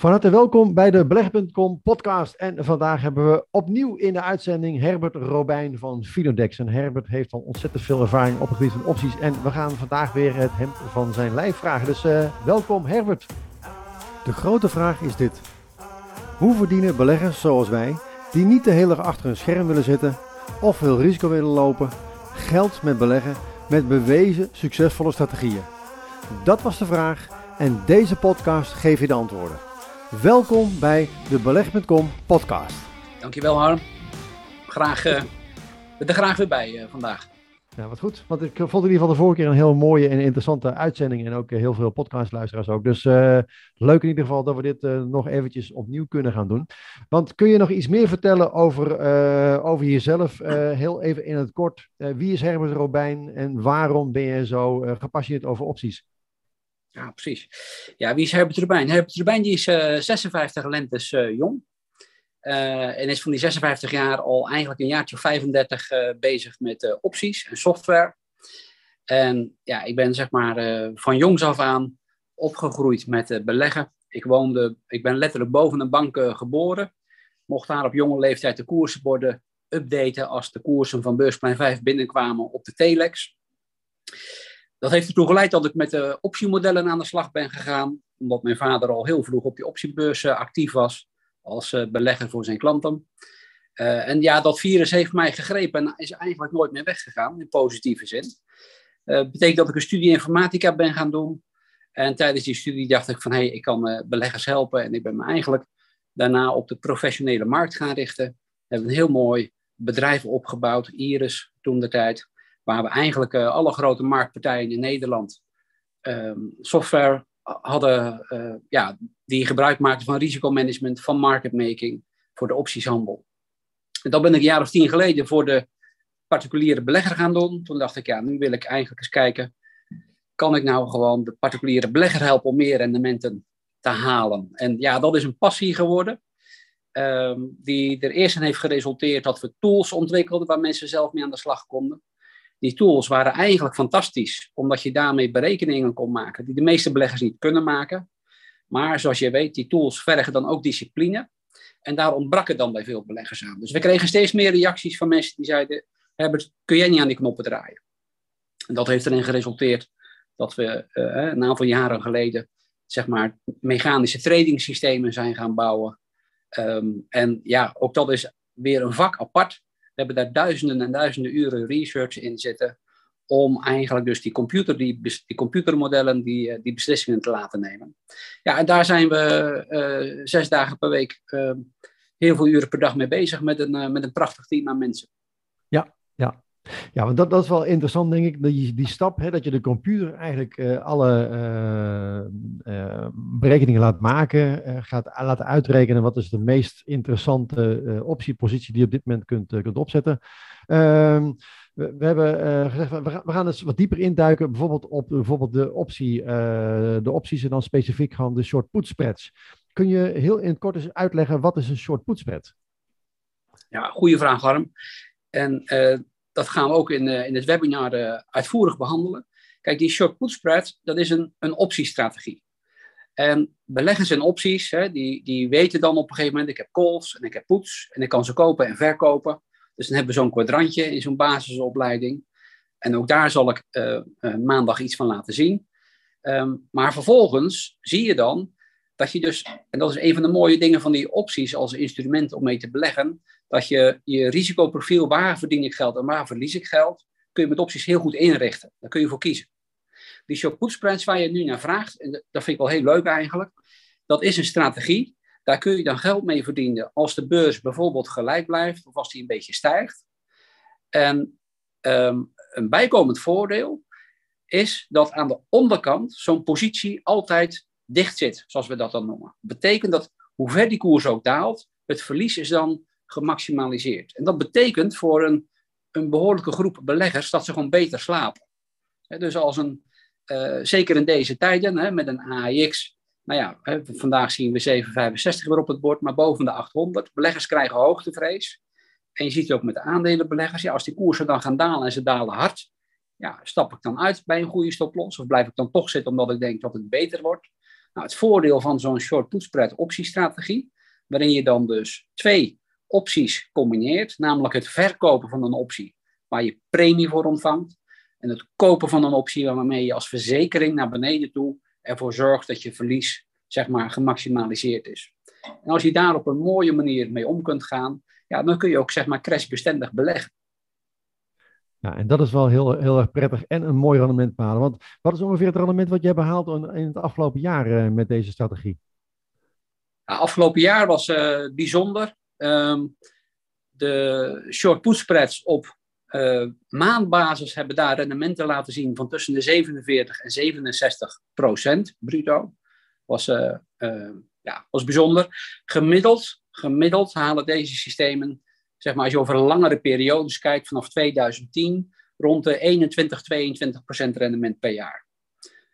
Van harte welkom bij de Beleg.com podcast. En vandaag hebben we opnieuw in de uitzending Herbert Robijn van Filodex. En Herbert heeft al ontzettend veel ervaring op het gebied van opties. En we gaan vandaag weer het hem van zijn lijf vragen. Dus uh, welkom Herbert. De grote vraag is dit. Hoe verdienen beleggers zoals wij, die niet de hele dag achter een scherm willen zitten of veel risico willen lopen, geld met beleggen met bewezen succesvolle strategieën? Dat was de vraag en deze podcast geeft je de antwoorden. Welkom bij de Beleg.com podcast. Dankjewel Harm. Graag, uh, er graag weer bij uh, vandaag. Ja, wat goed. Want ik vond in ieder geval de vorige keer een heel mooie en interessante uitzending. En ook heel veel podcastluisteraars ook. Dus uh, leuk in ieder geval dat we dit nog eventjes opnieuw kunnen gaan doen. Want kun je nog iets meer vertellen over, over jezelf? heel even in het kort. wie is Herbert Robijn en waarom ben je zo gepassioneerd over opties? Ja, precies. Ja, wie is Herbert Rubijn? Herbert Rubijn die is uh, 56 lentes uh, jong. Uh, en is van die 56 jaar al eigenlijk een jaartje of 35 uh, bezig met opties en software. En ja, ik ben zeg maar van jongs af aan opgegroeid met beleggen. Ik, woonde, ik ben letterlijk boven een bank geboren. Mocht daar op jonge leeftijd de koersborden updaten als de koersen van beursplein 5 binnenkwamen op de telex. Dat heeft ertoe geleid dat ik met de optiemodellen aan de slag ben gegaan, omdat mijn vader al heel vroeg op die optiebeurs uh, actief was als uh, belegger voor zijn klanten. Uh, en ja, dat virus heeft mij gegrepen en is eigenlijk nooit meer weggegaan, in positieve zin. Dat betekent dat ik een studie informatica ben gaan doen. En tijdens die studie dacht ik van, hé, hey, ik kan beleggers helpen. En ik ben me eigenlijk daarna op de professionele markt gaan richten. We hebben een heel mooi bedrijf opgebouwd, Iris, toen de tijd waar we eigenlijk uh, alle grote marktpartijen in Nederland ehm, software hadden uh, ja, die gebruik maakten van risicomanagement, van marketmaking voor de optieshandel. En dat ben ik een jaar of tien geleden voor de particuliere belegger gaan doen. Toen dacht ik, ja, nu wil ik eigenlijk eens kijken, kan ik nou gewoon de particuliere belegger helpen om meer rendementen te halen? En ja, dat is een passie geworden. Um, die er eerst in heeft geresulteerd dat we tools ontwikkelden waar mensen zelf mee aan de slag konden. Die tools waren eigenlijk fantastisch, omdat je daarmee berekeningen kon maken die de meeste beleggers niet kunnen maken. Maar zoals je weet, die tools vergen dan ook discipline. En daar ontbrak het dan bij veel beleggers aan. Dus we kregen steeds meer reacties van mensen die zeiden: Herbert, kun jij niet aan die knoppen draaien? En dat heeft erin geresulteerd dat we uh, een aantal jaren geleden, zeg maar, mechanische tradingsystemen zijn gaan bouwen. Um, en ja, ook dat is weer een vak apart hebben daar duizenden en duizenden uren research in zitten om eigenlijk dus die, computer, die, die computermodellen die, eh, die beslissingen te laten nemen. Ja, en daar zijn we uh, zes dagen per week uh, heel veel uren per dag mee bezig met een, met een prachtig team aan mensen. Ja, ja. Ja, want dat, dat is wel interessant, denk ik, die, die stap, hè, dat je de computer eigenlijk uh, alle uh, uh, berekeningen laat maken, gaat laten uitrekenen wat is de meest interessante optiepositie die je op dit moment kunt, kunt opzetten. Ehm, we, we, hebben gezegd, we we gaan eens wat dieper induiken, bijvoorbeeld op bijvoorbeeld de, optie, de opties en dan specifiek gewoon de short put spreads. Kun je heel in het kort eens uitleggen, wat is een short put spread? Ja, goede vraag, Harm. En dat gaan we ook in, uh, in het webinar uh, uitvoerig behandelen. Kijk, die short put spread, dat is een, een optiestrategie. En beleggers in opties, hè, die, die weten dan op een gegeven moment, ik heb calls en ik heb puts en ik kan ze kopen en verkopen. Dus dan hebben we zo'n kwadrantje in zo'n basisopleiding. En ook daar zal ik uh, maandag iets van laten zien. Um, maar vervolgens zie je dan dat je dus, en dat is een van de mooie dingen van die opties als instrument om mee te beleggen, dat je je risicoprofiel, waar verdien ik geld en waar verlies ik geld, kun je met opties heel goed inrichten. Daar kun je voor kiezen. Die short put spreads waar je nu naar vraagt, en dat vind ik wel heel leuk eigenlijk, dat is een strategie. Daar kun je dan geld mee verdienen als de beurs bijvoorbeeld gelijk blijft of als die een beetje stijgt. En um, een bijkomend voordeel is dat aan de onderkant zo'n positie altijd dicht zit, zoals we dat dan noemen. Betekent dat hoe ver die koers ook daalt, het verlies is dan gemaximaliseerd. En dat betekent voor een, een behoorlijke groep beleggers dat ze gewoon beter slapen. dus als een, uh, zeker in deze tijden, met een AIX, nou ja, vandaag zien we 765 weer op het bord, maar boven de 800. Beleggers krijgen hoogtevrees. En je ziet het ook met de aandelenbeleggers. Ja, als die koersen dan gaan dalen en ze dalen hard, ja, stap ik dan uit bij een goede stoploss? Of blijf ik dan toch zitten omdat ik denk dat het beter wordt? Nou, het voordeel van zo'n short put optiestrategie, waarin je dan dus twee opties combineert, namelijk het verkopen van een optie waar je premie voor ontvangt en het kopen van een optie waarmee je als verzekering naar beneden toe ervoor zorgt dat je verlies zeg maar gemaximaliseerd is. En als je daar op een mooie manier mee om kunt gaan, ja, dan kun je ook zeg maar crashbestendig beleggen. Ja, en dat is wel heel, heel erg prettig en een mooi rendement behalen. Want wat is ongeveer het rendement wat je hebt behaald in het afgelopen jaar uh, met deze strategie? Afgelopen jaar was uh, bijzonder. Um, de short put spreads op uh, maandbasis hebben daar rendementen laten zien van tussen de 47 en 67 procent bruto. Was, ja, was bijzonder. Gemiddeld, gemiddeld halen deze systemen zeg maar, als je over langere periodes kijkt, vanaf 2010, rond de 21, 22 procent rendement per jaar.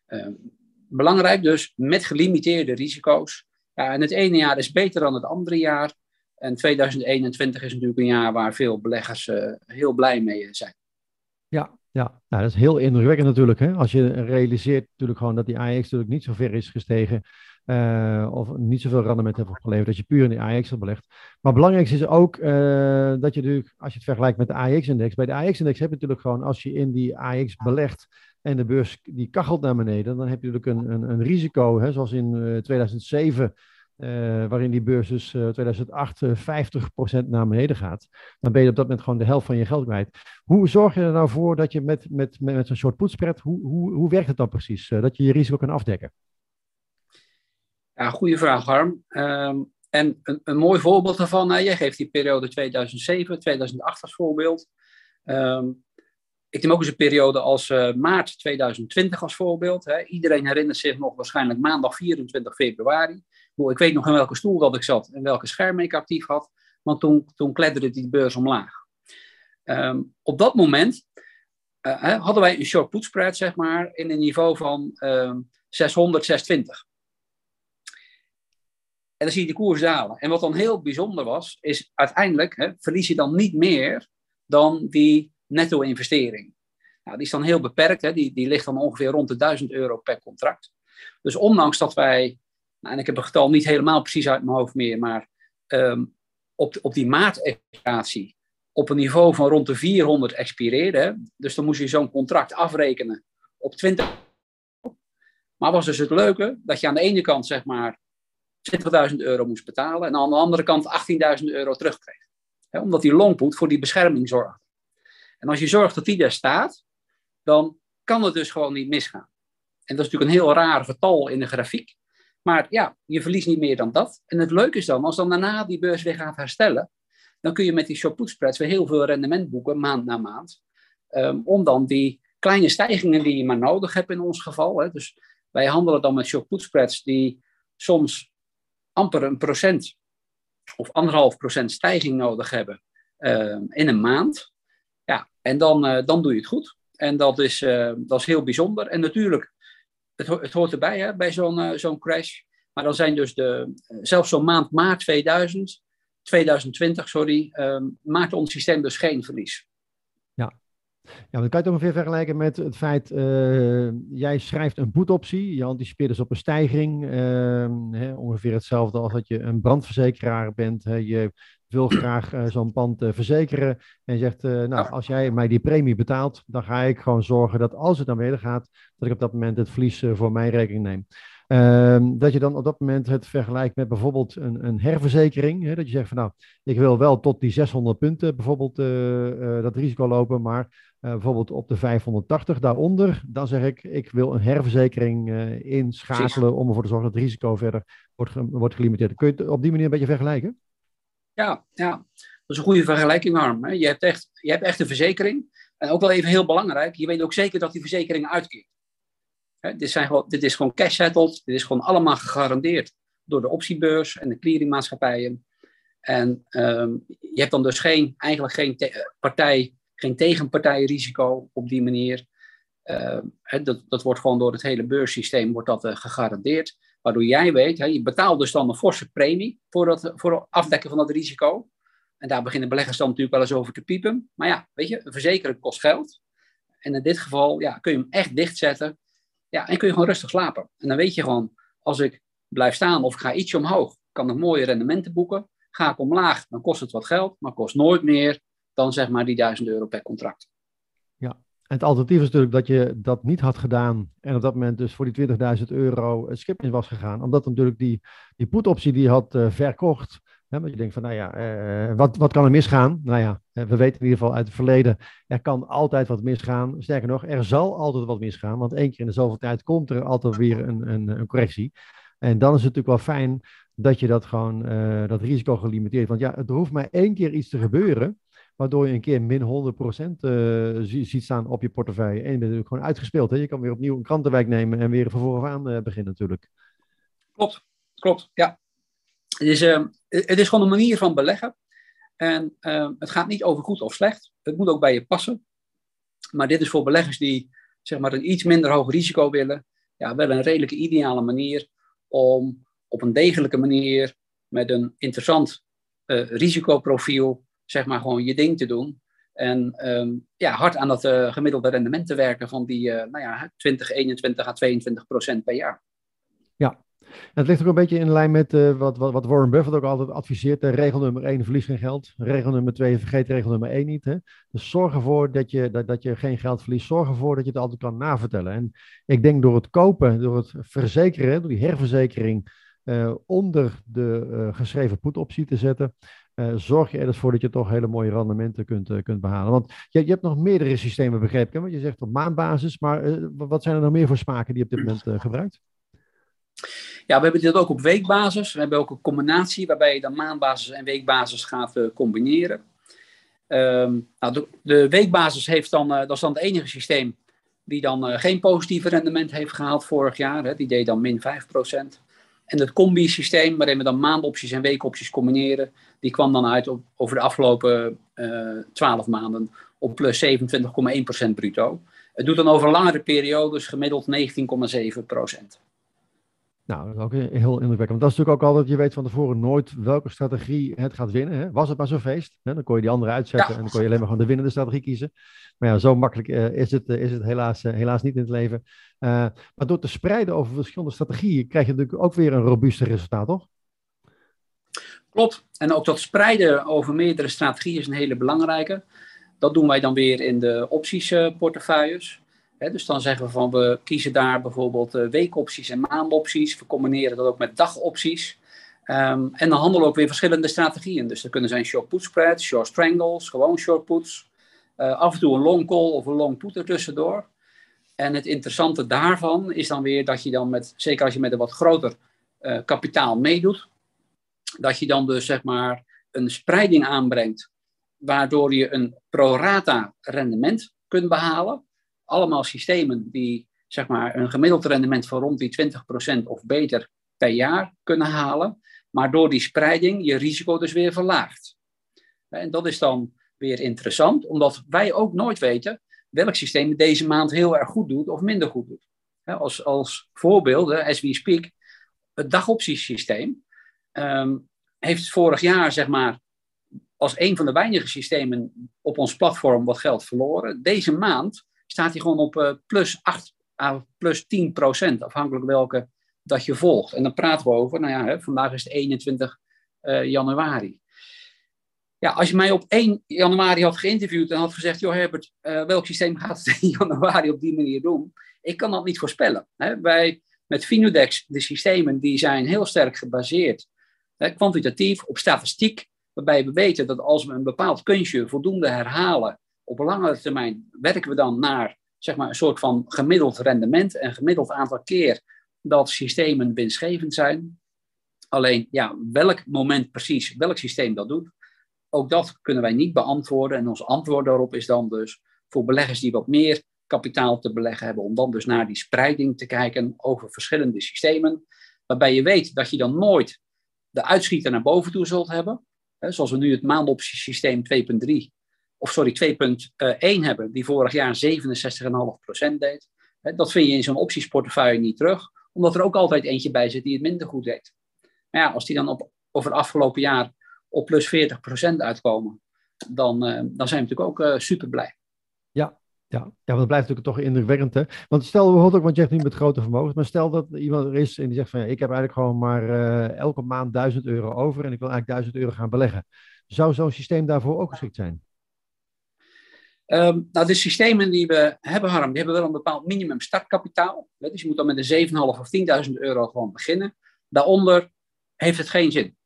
Uh, belangrijk dus, met gelimiteerde risico's. Ja, en het ene jaar is beter dan het andere jaar. En 2021 is natuurlijk een jaar waar veel beleggers uh, heel blij mee zijn. Ja, ja. Nou, dat is heel indrukwekkend natuurlijk. Hè? Als je realiseert natuurlijk gewoon dat die AX natuurlijk niet zo ver is gestegen uh, of niet zoveel rendement heeft opgeleverd, dat je puur in de AX hebt belegd. Maar belangrijk is ook uh, dat je natuurlijk, als je het vergelijkt met de AX-index, bij de AX-index heb je natuurlijk gewoon, als je in die AX belegt en de beurs die kachelt naar beneden, dan heb je natuurlijk een, een, een risico, hè, zoals in uh, 2007. Uh, waarin die beurs dus uh, 2008 uh, 50% naar beneden gaat, dan ben je op dat moment gewoon de helft van je geld kwijt. Hoe zorg je er nou voor dat je met, met, met, zo'n short put spread, hoe, hoe, hoe werkt het dan precies? dat je je risico kan afdekken? Ja, goede vraag, Harm. Um, en een, een, mooi voorbeeld daarvan, nou, jij geeft die periode 2007, 2008 als voorbeeld. Um, ik neem ook eens een periode als uh, maart 2020 als voorbeeld. Hè. Iedereen herinnert zich nog waarschijnlijk maandag 24 februari. Ik weet nog in welke stoel dat ik zat en welke scherm ik actief had. Want toen, toen kletterde die beurs omlaag. Um, op dat moment uh, hadden wij een short put spread, zeg maar, in een niveau van 600, 620. En dan zie je de koers dalen. En wat dan heel bijzonder was, is uiteindelijk hè, verlies je dan niet meer dan die netto-investering. Nou, die is dan heel beperkt, hè. Die, die ligt dan ongeveer rond de 1000 euro per contract. Dus ondanks dat wij, nou, en ik heb het getal niet helemaal precies uit mijn hoofd meer, maar um, op, op die maatexpiratie op een niveau van rond de 400 expireerde. Dus dan moest je zo'n contract afrekenen op 20. Maar was dus het leuke dat je aan de ene kant zeg maar 20.000 euro moest betalen en aan de andere kant 18.000 euro terugkreeg. Omdat die longput voor die bescherming zorgt. En als je zorgt dat die daar staat, dan kan het dus gewoon niet misgaan. En dat is natuurlijk een heel raar getal in de grafiek. Maar ja, je verliest niet meer dan dat. En het leuke is dan, als dan daarna die beurs weer gaat herstellen, dan kun je met die short spreads weer heel veel rendement boeken, maand na maand. Um, om dan die kleine stijgingen die je maar nodig hebt in ons geval. Hè, dus wij handelen dan met short spreads die soms amper een procent of anderhalf procent stijging nodig hebben uh, in een maand. Ja, en dan, uh, dan doe je het goed. En dat is, uh, dat is heel bijzonder. En natuurlijk, het, het hoort erbij hè, bij zo'n zo'n crash. Maar dan zijn dus de, zelfs zo'n maand maart 2000, 2020, sorry, maakt ons systeem dus geen verlies. Ja, dan kan je het ongeveer vergelijken met het feit, uh, jij schrijft een boetoptie, je anticipeert dus op een stijging, uh, hè, ongeveer hetzelfde als dat je een brandverzekeraar bent. Hè, je wil graag uh, zo'n pand verzekeren en je zegt, nou, als jij mij die premie betaalt, dan ga ik gewoon zorgen dat als het naar beneden gaat, dat ik op dat moment het verlies voor mijn rekening neem. Um, dat je dan op dat moment het vergelijkt met bijvoorbeeld een, een herverzekering. Hè, dat je zegt van nou, ik wil wel tot die 600 punten bijvoorbeeld uh, uh, dat risico lopen, maar uh, bijvoorbeeld op de 580 daaronder, dan zeg ik, ik wil een herverzekering inschakelen om ervoor te zorgen dat het risico verder wordt, wordt gelimiteerd. Kun je het op die manier een beetje vergelijken? Ja, ja. dat is een goede vergelijking, Harm. Je hebt, echt, je hebt echt een verzekering. En ook wel even heel belangrijk, je weet ook zeker dat die verzekering uitkeert dit, zijn gewoon, dit is gewoon cash settled. Dit is gewoon allemaal gegarandeerd door de optiebeurs en de clearingmaatschappijen. En um, je hebt dan dus geen, eigenlijk geen partij, geen tegenpartijrisico op die manier. Uh, dat, dat wordt gewoon door het hele beurssysteem wordt dat, uh, gegarandeerd. Waardoor jij weet, je betaalt dus dan een forse premie voor, dat, voor het afdekken van dat risico. En daar beginnen beleggers dan natuurlijk wel eens over te piepen. Maar ja, weet je, een verzekering kost geld. En in dit geval ja, kun je hem echt dichtzetten. Ja, en kun je gewoon rustig slapen. En dan weet je gewoon, als ik blijf staan of ik ga ietsje omhoog, kan ik mooie rendementen boeken. Ga ik omlaag, dan kost het wat geld, maar kost nooit meer dan zeg maar die 1000 euro per contract. Ja, en het alternatief is natuurlijk dat je dat niet had gedaan en op dat moment dus voor die 20.000 euro schip in was gegaan. Omdat natuurlijk die, die put-optie die had uh, verkocht, hè, want je denkt van nou ja, uh, wat, wat kan er misgaan? Nou ja, we weten in ieder geval uit het verleden, er kan altijd wat misgaan. Sterker nog, er zal altijd wat misgaan, want één keer in de zoveel tijd komt er altijd weer een, een, een correctie. En dan is het natuurlijk wel fijn dat je dat gewoon, uh, dat risico gelimiteerd. Want ja, het hoeft maar één keer iets te gebeuren, waardoor je een keer min 100% uh, ziet staan op je portefeuille. En je bent natuurlijk gewoon uitgespeeld. Hè? Je kan weer opnieuw een krantenwijk nemen en weer van vooraf uh, beginnen natuurlijk. Klopt, klopt, ja. Het is, het is gewoon een manier van beleggen. En het gaat niet over goed of slecht. Het moet ook bij je passen. Maar dit is voor beleggers die zeg maar, een iets minder hoog risico willen. Ja, wel een redelijke ideale manier om op een degelijke manier met een interessant uh, risicoprofiel, zeg maar, gewoon je ding te doen. En um, ja, hard aan dat uh, gemiddelde rendement te werken van die, uh, nou ja, 20, 21 à 22 procent per jaar. Het ligt ook een beetje in lijn met uh, wat, wat, Warren Buffett ook altijd adviseert. regel nummer 1, verlies geen geld. Regel nummer 2, vergeet regel nummer 1 niet. Hè? Dus zorg ervoor dat je, dat, dat je geen geld verliest. Zorg ervoor dat je het altijd kan navertellen. En ik denk door het kopen, door het verzekeren, door die herverzekering uh, onder de uh, geschreven put-optie te zetten, zorg je er dus voor dat je toch hele mooie rendementen kunt, kunt behalen. Want je, je, hebt nog meerdere systemen begrepen, want je zegt op maandbasis, maar wat zijn er nog meer voor smaken die je op dit moment gebruikt? Ja, we hebben dit ook op weekbasis. We hebben ook een combinatie waarbij je dan maandbasis en weekbasis gaat combineren. Um, nou, de, weekbasis heeft dan, dat is dan het enige systeem die dan geen positieve rendement heeft gehaald vorig jaar. Hè. Die deed dan min 5%. En het combi-systeem, waarin we dan maandopties en weekopties combineren, die kwam dan uit over de afgelopen uh, 12 maanden op plus 27,1% bruto. Het doet dan over langere periodes gemiddeld 19,7%. Nou, dat is ook heel indrukwekkend. Want dat is natuurlijk ook altijd, je weet van tevoren nooit welke strategie het gaat winnen. Hè? Was het maar zo'n feest, hè? dan kon je die andere uitzetten ja. en dan kon je alleen maar gewoon de winnende strategie kiezen. Maar ja, zo makkelijk uh, is het, uh, is het helaas, uh, helaas niet in het leven. maar door te spreiden over verschillende strategieën krijg je natuurlijk ook weer een robuuster resultaat, toch? Klopt. En ook dat spreiden over meerdere strategieën is een hele belangrijke. Dat doen wij dan weer in de optiesportefeuilles. Dus dan zeggen we van we kiezen daar bijvoorbeeld uh, weekopties en maandopties. We combineren dat ook met dagopties. Um, en dan handelen we ook weer verschillende strategieën. Dus er kunnen zijn short put spreads, short strangles, gewoon short puts. Uh, af en toe een long call of een long put ertussendoor. En het interessante daarvan is dan weer dat je dan met, zeker als je met een wat groter uh, kapitaal meedoet, dat je dan dus zeg maar een spreiding aanbrengt, waardoor je een pro rata rendement kunt behalen allemaal systemen die zeg maar, een gemiddeld rendement van rond die 20% of beter per jaar kunnen halen, maar door die spreiding je risico dus weer verlaagt. En dat is dan weer interessant, omdat wij ook nooit weten welk systeem deze maand heel erg goed doet of minder goed doet. Als, als voorbeeld, as we speak, het dagoptiesysteem um, heeft vorig jaar, zeg maar, als een van de weinige systemen op ons platform wat geld verloren. Deze maand staat hij gewoon op uh, plus 8 à plus 10 procent, afhankelijk welke dat je volgt. En dan praten we over, nou ja, hè, vandaag is het 21 uh, januari. Ja, als je mij op 1 januari had geïnterviewd en had gezegd, joh Herbert, welk systeem gaat het in januari op die manier doen? Ik kan dat niet voorspellen. Hè. Wij, met Finudex, de systemen die zijn heel sterk gebaseerd, hè, kwantitatief, op statistiek, waarbij we weten dat als we een bepaald kunstje voldoende herhalen, op langere termijn werken we dan naar zeg maar, een soort van gemiddeld rendement en gemiddeld aantal keer dat systemen winstgevend zijn. Alleen, ja, welk moment precies, welk systeem dat doet, ook dat kunnen wij niet beantwoorden. En ons antwoord daarop is dan dus voor beleggers die wat meer kapitaal te beleggen hebben, om dan dus naar die spreiding te kijken over verschillende systemen, waarbij je weet dat je dan nooit de uitschieter naar boven toe zult hebben. Zoals we nu het maandoptiesysteem 2.3 of sorry, 2.1 hebben, die vorig jaar 67,5% deed. Dat vind je in zo'n optiesportefeuille niet terug, omdat er ook altijd eentje bij zit die het minder goed deed. Maar ja, als die dan op, over het afgelopen jaar op plus 40% uitkomen, dan, uh, dan zijn we natuurlijk ook uh, super blij. Ja, Ja, ja, want het blijft natuurlijk toch indrukwekkend. Hè? Want stel bijvoorbeeld ook, want je hebt nu met grote vermogens, maar stel dat iemand er is en die zegt van ja, ik heb eigenlijk gewoon maar elke maand 1000 euro over en ik wil eigenlijk 1000 euro gaan beleggen. Zou zo'n systeem daarvoor ook geschikt zijn? Um, nou, de systemen die we hebben, Harm, die hebben wel een bepaald minimum startkapitaal. Dus je moet dan met een 7,5 of 10.000 euro gewoon beginnen. Daaronder heeft het geen zin.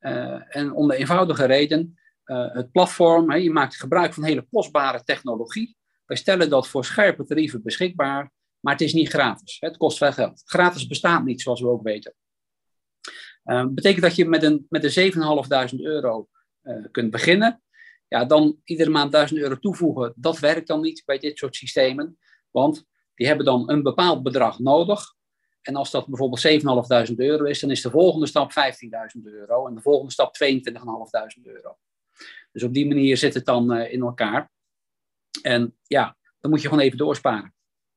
Uh, en om de eenvoudige reden, uh, het platform, je maakt gebruik van hele kostbare technologie. Wij stellen dat voor scherpe tarieven beschikbaar, maar het is niet gratis. Het kost veel geld. Gratis bestaat niet, zoals we ook weten. Uh, betekent dat je met een, met een 7.500 euro uh, kunt beginnen. Ja, dan iedere maand 1000 euro toevoegen, dat werkt dan niet bij dit soort systemen. Want die hebben dan een bepaald bedrag nodig. En als dat bijvoorbeeld 7.500 euro is, dan is de volgende stap 15.000 euro en de volgende stap 22.500 euro. Dus op die manier zit het dan uh, in elkaar. En ja, dan moet je gewoon even doorsparen.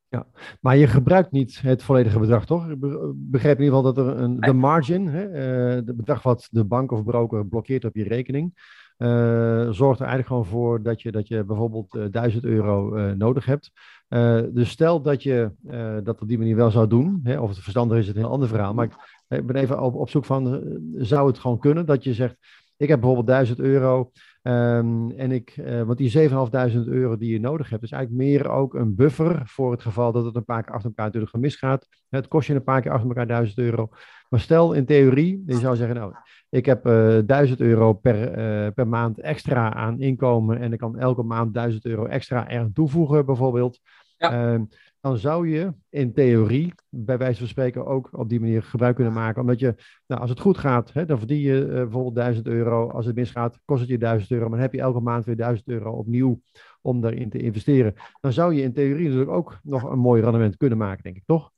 Ja, maar je gebruikt niet het volledige bedrag, toch? Ik begrijp in ieder geval dat er een, de margin, hè, het bedrag wat de bank of broker blokkeert op je rekening, zorgt er eigenlijk gewoon voor dat je, dat je bijvoorbeeld uh, 1000 euro uh, nodig hebt. dus stel dat je dat op die manier wel zou doen, hè, of het verstandig is, het een heel ander verhaal. Maar ik, ik ben even op, op zoek van, zou het gewoon kunnen dat je zegt, ik heb bijvoorbeeld 1000 euro. Um, en ik, uh, want die 7.500 euro die je nodig hebt, is eigenlijk meer ook een buffer voor het geval dat het een paar keer achter elkaar natuurlijk misgaat. Het kost je een paar keer achter elkaar 1000 euro. Maar stel in theorie, je zou zeggen, nou, ik heb uh, eh, 1000 euro per, uh, per maand extra aan inkomen en ik kan elke maand 1000 euro extra eraan toevoegen bijvoorbeeld. Ja. Uh, dan zou je in theorie, bij wijze van spreken, ook op die manier gebruik kunnen maken. Omdat je, nou, als het goed gaat, hè, dan verdien je uh, bijvoorbeeld 1000 euro. Als het misgaat, kost het je 1000 euro. Maar dan heb je elke maand weer 1000 euro opnieuw om daarin te investeren. Dan zou je in theorie natuurlijk ook nog een mooi rendement kunnen maken, denk ik, toch?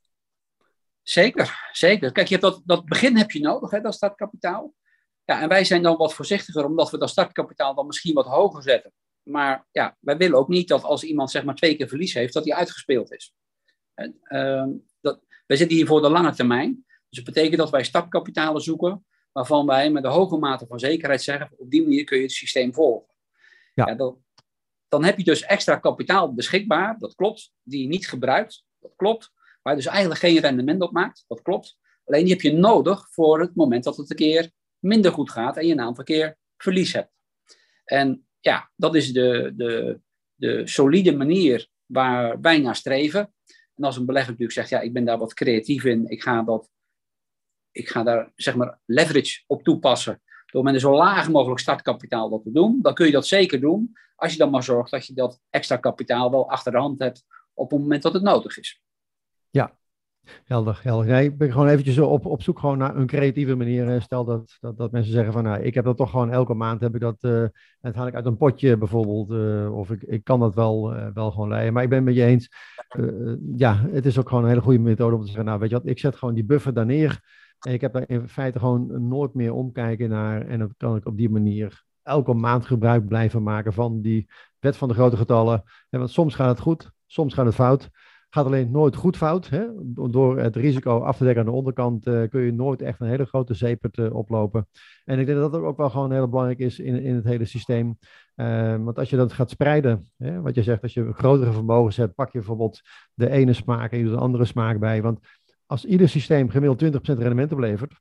Zeker, zeker. Kijk, je hebt dat, dat begin heb je nodig, hè, dat startkapitaal. Ja, en wij zijn dan wat voorzichtiger, omdat we dat startkapitaal dan misschien wat hoger zetten. Maar ja, wij willen ook niet dat als iemand zeg maar twee keer verlies heeft, dat hij uitgespeeld is. En, uh, dat, wij zitten hier voor de lange termijn. Dus dat betekent dat wij stapkapitalen zoeken, waarvan wij met een hoge mate van zekerheid zeggen, op die manier kun je het systeem volgen. Ja. ja dat, dan heb je dus extra kapitaal beschikbaar, dat klopt, die je niet gebruikt, dat klopt. Waar je dus eigenlijk geen rendement op maakt, dat klopt. Alleen die heb je nodig voor het moment dat het een keer minder goed gaat en je een aantal keer verlies hebt. En ja, dat is de, de, de solide manier waar wij naar streven. En als een belegger natuurlijk zegt, ja, ik ben daar wat creatief in, ik ga, dat, ik ga daar zeg maar leverage op toepassen, door met een zo laag mogelijk startkapitaal dat te doen, dan kun je dat zeker doen, als je dan maar zorgt dat je dat extra kapitaal wel achter de hand hebt op het moment dat het nodig is. Ja, Helder, helder. Nee, ik ben gewoon eventjes op, op zoek gewoon naar een creatieve manier. Stel dat, dat, dat mensen zeggen van, nou, ik heb dat toch gewoon elke maand heb ik dat, haal ik uit een potje bijvoorbeeld, uh, of ik, ik kan dat wel, uh, wel gewoon leiden. Maar ik ben het met je eens, ja, het is ook gewoon een hele goede methode om te zeggen, nou, weet je wat, ik zet gewoon die buffer daar neer. En ik heb daar in feite gewoon nooit meer omkijken naar, en dan kan ik op die manier elke maand gebruik blijven maken van die wet van de grote getallen. En want soms gaat het goed, soms gaat het fout. Gaat alleen nooit goed fout. Hè? Door het risico af te dekken aan de onderkant uh, kun je nooit echt een hele grote zeepert uh, oplopen. En ik denk dat dat ook wel gewoon heel belangrijk is in, in het hele systeem. Uh, want als je dat gaat spreiden, hè, wat je zegt, als je grotere vermogens hebt, pak je bijvoorbeeld de ene smaak en je doet een andere smaak bij. Want als ieder systeem gemiddeld 20% rendement oplevert,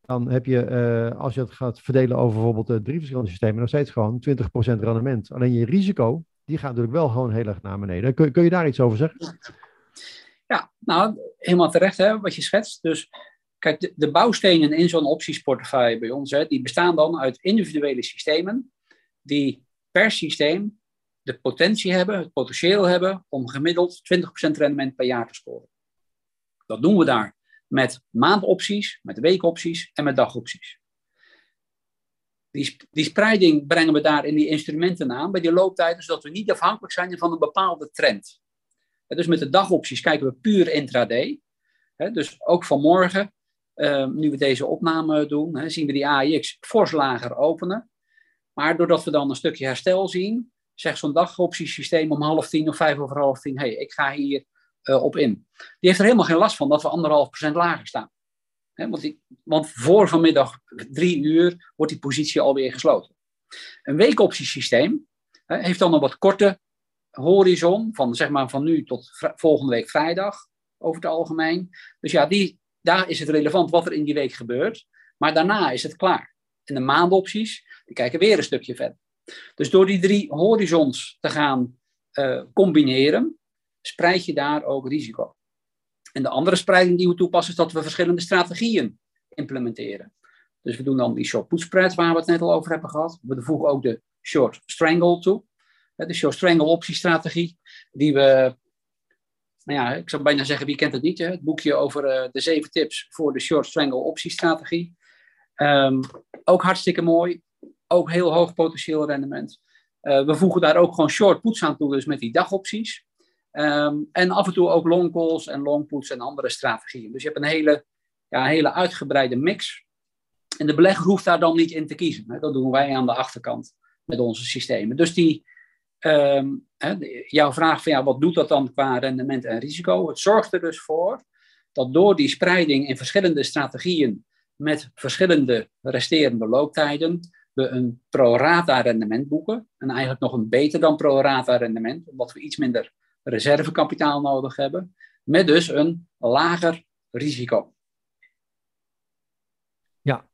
dan heb je, als je het gaat verdelen over bijvoorbeeld drie verschillende systemen, nog steeds gewoon 20% rendement. Alleen je risico, die gaat natuurlijk wel gewoon heel erg naar beneden. Kun, kun je daar iets over zeggen? Ja, nou, helemaal terecht hè, wat je schetst. Dus kijk, de, bouwstenen in zo'n optiesportefeuille bij ons, hè, die bestaan dan uit individuele systemen die per systeem de potentie hebben, het potentieel hebben om gemiddeld 20% rendement per jaar te scoren. Dat doen we daar met maandopties, met weekopties en met dagopties. Die, die spreiding brengen we daar in die instrumenten aan bij die looptijden, zodat we niet afhankelijk zijn van een bepaalde trend. Dus met de dagopties kijken we puur intraday. Dus ook vanmorgen, ehm, nu we deze opname doen, zien we die AIX fors lager openen. Maar doordat we dan een stukje herstel zien, zegt zo'n dagoptiesysteem om half tien of vijf over half tien, hé, hey, ik ga hier uh, op in. Die heeft er helemaal geen last van dat we anderhalf procent lager staan. want, die, want, voor vanmiddag drie uur wordt die positie alweer gesloten. Een weekoptiesysteem heeft dan een wat korte horizon van, zeg maar, van nu tot volgende week vrijdag over het algemeen. Dus ja, die, daar is het relevant wat er in die week gebeurt. Maar daarna is het klaar. En de maandopties, die kijken weer een stukje verder. Dus door die drie horizons te gaan uh, combineren, spreid je daar ook risico. En de andere spreiding die we toepassen is dat we verschillende strategieën implementeren. Dus we doen dan die short put waar we het net al over hebben gehad. We voegen ook de short strangle toe. De short strangle optiestrategie, die we, nou ja, ik zou bijna zeggen, wie kent het niet? Hè? Het boekje over uh, de zeven tips voor de short strangle optiestrategie. Um, ook hartstikke mooi. Ook heel hoog potentieel rendement. Uh, we voegen daar ook gewoon short puts aan toe, dus met die dagopties. Um, en af en toe ook long calls en long puts en andere strategieën. Dus je hebt een hele, ja, hele uitgebreide mix. En de belegger hoeft daar dan niet in te kiezen. Hè? Dat doen wij aan de achterkant met onze systemen. Dus die, hè, jouw vraag van ja, wat doet dat dan qua rendement en risico? Het zorgt er dus voor dat door die spreiding in verschillende strategieën met verschillende resterende looptijden we een pro rata rendement boeken. En eigenlijk nog een beter dan pro rata rendement, omdat we iets minder reservekapitaal nodig hebben. Met dus een lager risico. Ja,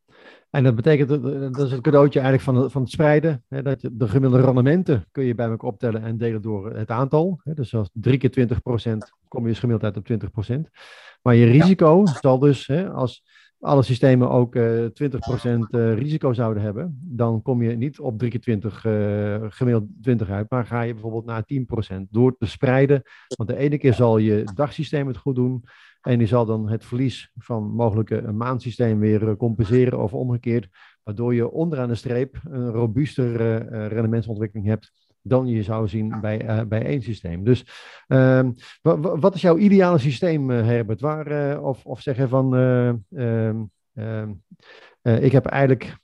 en dat betekent, dat is het cadeautje eigenlijk van, van het spreiden. Hè, dat je, de gemiddelde rendementen kun je bij elkaar optellen en delen door het aantal. Hè, dus als 3 keer 20% kom je dus gemiddeld uit op 20% Maar je risico zal dus, hè, als alle systemen ook uh, eh, 20% uh, risico zouden hebben, dan kom je niet op 3 keer 20 uh, gemiddeld 20 uit, maar ga je bijvoorbeeld naar 10% door te spreiden. Want de ene keer zal je dagsysteem het goed doen en die zal dan het verlies van mogelijke een maandsysteem weer eh, compenseren of omgekeerd, waardoor je onderaan de streep een robuustere uh, rendementsontwikkeling hebt dan je zou zien bij, bij één systeem. Dus uh, wat is jouw ideale systeem, Herbert? Waar, of, of zeg je van, ehm, ehm, ik heb eigenlijk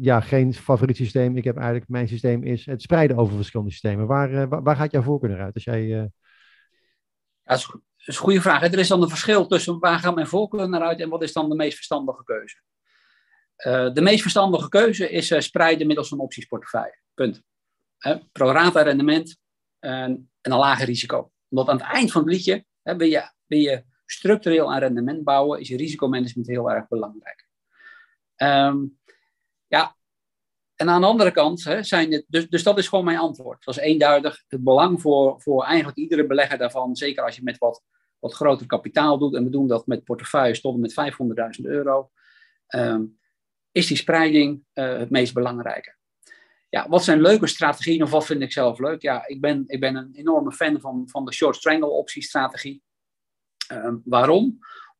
ja, geen favoriet systeem. Ik heb eigenlijk, mijn systeem is het spreiden over verschillende systemen. Waar, waar, gaat jouw voorkeur naar uit? Als jij, ja, is, een goede vraag. Er is dan een verschil tussen waar gaat mijn voorkeur naar uit en wat is dan de meest verstandige keuze? de meest verstandige keuze is spreiden middels een optiesportefeuille. Punt pro rata rendement en, en, een lager risico. Omdat aan het eind van het liedje hè, wil, je, wil je structureel aan rendement bouwen, is je risicomanagement heel erg belangrijk. Um, en aan de andere kant hè, zijn het, dus, dus dat is gewoon mijn antwoord. Dat is eenduidig het belang voor, voor eigenlijk iedere belegger daarvan, zeker als je met wat, wat groter kapitaal doet, en we doen dat met portefeuilles tot met 500.000 euro, um, is die spreiding uh, het meest belangrijke ja, wat zijn leuke strategieën of wat vind ik zelf leuk? Ja, ik ben, ik ben een enorme fan van, van de short strangle optiestrategie. Uh, waarom?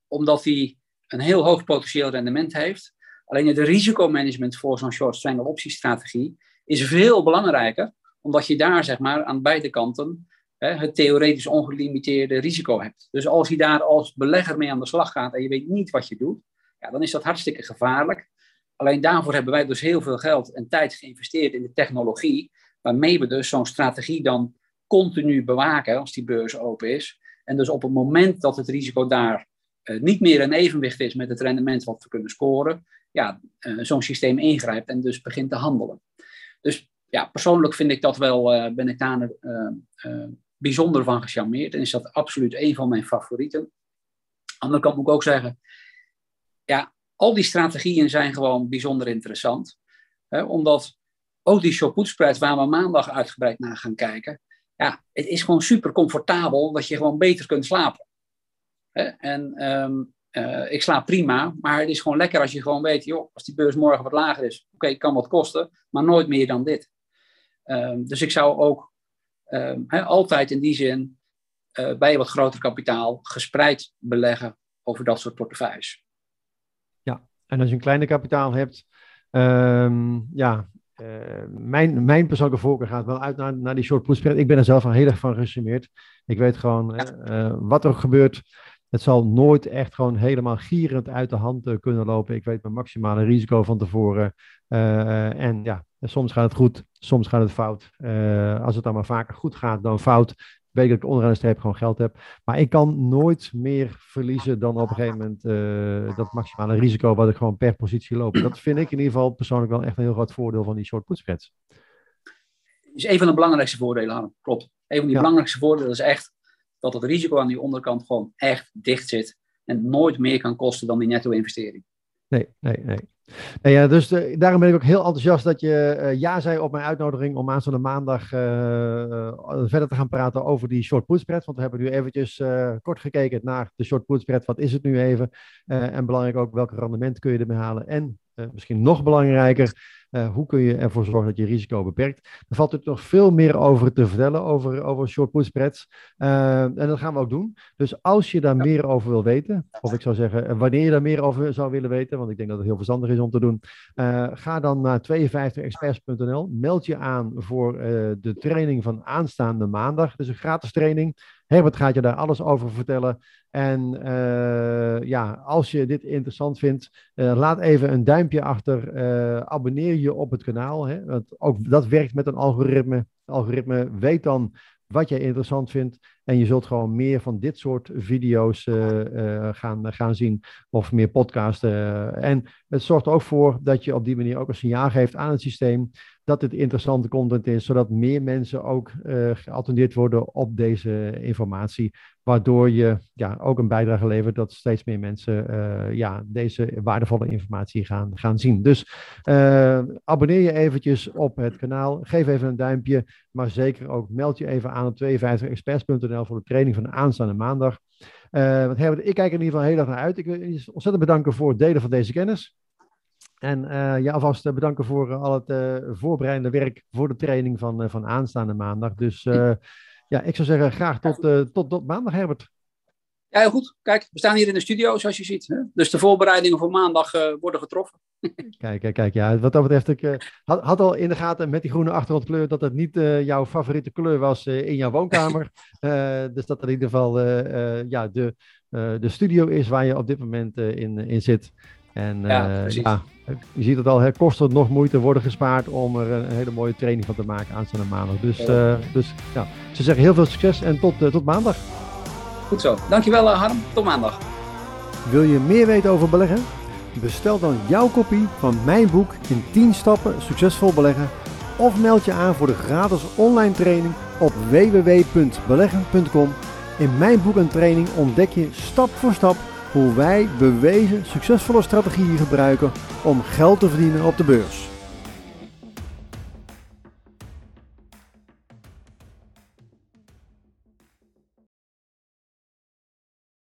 Omdat die een heel hoog potentieel rendement heeft. Alleen het risicomanagement voor zo'n short strangle optiestrategie is veel belangrijker, omdat je daar zeg maar aan beide kanten hè, het theoretisch ongelimiteerde risico hebt. Dus als je daar als belegger mee aan de slag gaat en je weet niet wat je doet, ja, dan is dat hartstikke gevaarlijk. Alleen daarvoor hebben wij dus heel veel geld en tijd geïnvesteerd in de technologie, waarmee we dus zo'n strategie dan continu bewaken als die beurs open is. En dus op het moment dat het risico daar uh, niet meer in evenwicht is met het rendement wat we kunnen scoren, ja, uh, zo'n systeem ingrijpt en dus begint te handelen. Dus ja, persoonlijk vind ik dat wel, uh, ben ik daar bijzonder van gecharmeerd en is dat absoluut een van mijn favorieten. Andere kant moet ik ook zeggen, ja, al die strategieën zijn gewoon bijzonder interessant. Hè, omdat ook die short spread waar we maandag uitgebreid naar gaan kijken. Ja, het is gewoon super comfortabel dat je gewoon beter kunt slapen. Hè, en um, uh, ik slaap prima, maar het is gewoon lekker als je gewoon weet, joh, als die beurs morgen wat lager is, oké, okay, kan wat kosten, maar nooit meer dan dit. Um, dus ik zou ook um, he, altijd in die zin uh, bij wat groter kapitaal gespreid beleggen over dat soort portefeuilles. En als je een kleiner kapitaal hebt, um, ja, uh, mijn, mijn persoonlijke voorkeur gaat wel uit naar, naar die short put spread. Ik ben er zelf al heel erg van gesummeerd. Ik weet gewoon, uh, wat er gebeurt, het zal nooit echt gewoon helemaal gierend uit de hand uh, kunnen lopen. Ik weet mijn maximale risico van tevoren. en ja, soms gaat het goed, soms gaat het fout. als het dan maar vaker goed gaat dan fout, weet dat ik onderaan de streep gewoon geld heb. Maar ik kan nooit meer verliezen dan op een gegeven moment uh, dat maximale risico wat ik gewoon per positie loop. Dat vind ik in ieder geval persoonlijk wel echt een heel groot voordeel van die short put spreads. is een van de belangrijkste voordelen, Klopt. Een van die belangrijkste voordelen is echt dat het risico aan die onderkant gewoon echt dicht zit. En nooit meer kan kosten dan die netto-investering. Nee, nee, nee. nee ja, dus uh, daarom ben ik ook heel enthousiast dat je uh, ja zei op mijn uitnodiging om aanstaande maandag uh, verder te gaan praten over die short put spread. Want we hebben nu eventjes kort gekeken naar de short put spread. Wat is het nu even? en belangrijk ook, welke rendement kun je ermee halen? En misschien nog belangrijker, uh, hoe kun je ervoor zorgen dat je risico beperkt? Er valt natuurlijk nog veel meer over te vertellen, over, over short put spreads. Uh, en dat gaan we ook doen. Dus als je daar meer over wil weten, of ik zou zeggen, eh, wanneer je daar meer over zou willen weten, want ik denk dat het heel verstandig is om te doen, uh, ga dan naar 52experts.nl. Meld je aan voor de training van aanstaande maandag. Is een gratis training. Herbert gaat je daar alles over vertellen. En uh, ja, als je dit interessant vindt, uh, laat even een duimpje achter. Uh, abonneer je op het kanaal. Hè? Want ook dat werkt met een algoritme. Het algoritme weet dan wat jij interessant vindt. En je zult gewoon meer van dit soort video's gaan, gaan zien. Of meer podcasten. en het zorgt ook voor dat je op die manier ook een signaal geeft aan het systeem dat het interessante content is, zodat meer mensen ook uh, geattendeerd worden op deze informatie. Waardoor je ja, ook een bijdrage levert dat steeds meer mensen uh, ja, deze waardevolle informatie gaan, gaan zien. Dus uh, abonneer je eventjes op het kanaal, geef even een duimpje, maar zeker ook meld je even aan op 52experts.nl voor de training van aanstaande maandag. want Herbert, ik kijk er in ieder geval heel erg naar uit. Ik wil je ontzettend bedanken voor het delen van deze kennis. En uh, je alvast eh, bedanken voor uh, al het voorbereidende werk voor de training van, van aanstaande maandag. Dus ja, ik zou zeggen graag tot, tot, tot maandag, Herbert. Ja, heel goed. Kijk, we staan hier in de studio, zoals je ziet. Hè? Dus de voorbereidingen voor maandag worden getroffen. kijk, kijk, kijk. Ja, wat dat betreft, ik had, had, al in de gaten met die groene achtergrondkleur dat het niet jouw favoriete kleur was in jouw woonkamer. dus dat het in ieder geval ja, de, de studio is waar je op dit moment in, in zit. En ja, ja, je ziet het al, hè, kost het nog moeite worden gespaard om er een, hele mooie training van te maken aanstaande maandag. Dus, uh, dus ja, ze zeggen heel veel succes en tot, uh, tot maandag. Goed zo. Dankjewel Harm. Tot maandag. Wil je meer weten over beleggen? Bestel dan jouw kopie van mijn boek in 10 stappen succesvol beleggen. Of meld je aan voor de gratis online training op www.beleggen.com. In mijn boek en training ontdek je stap voor stap hoe wij bewezen succesvolle strategieën gebruiken om geld te verdienen op de beurs.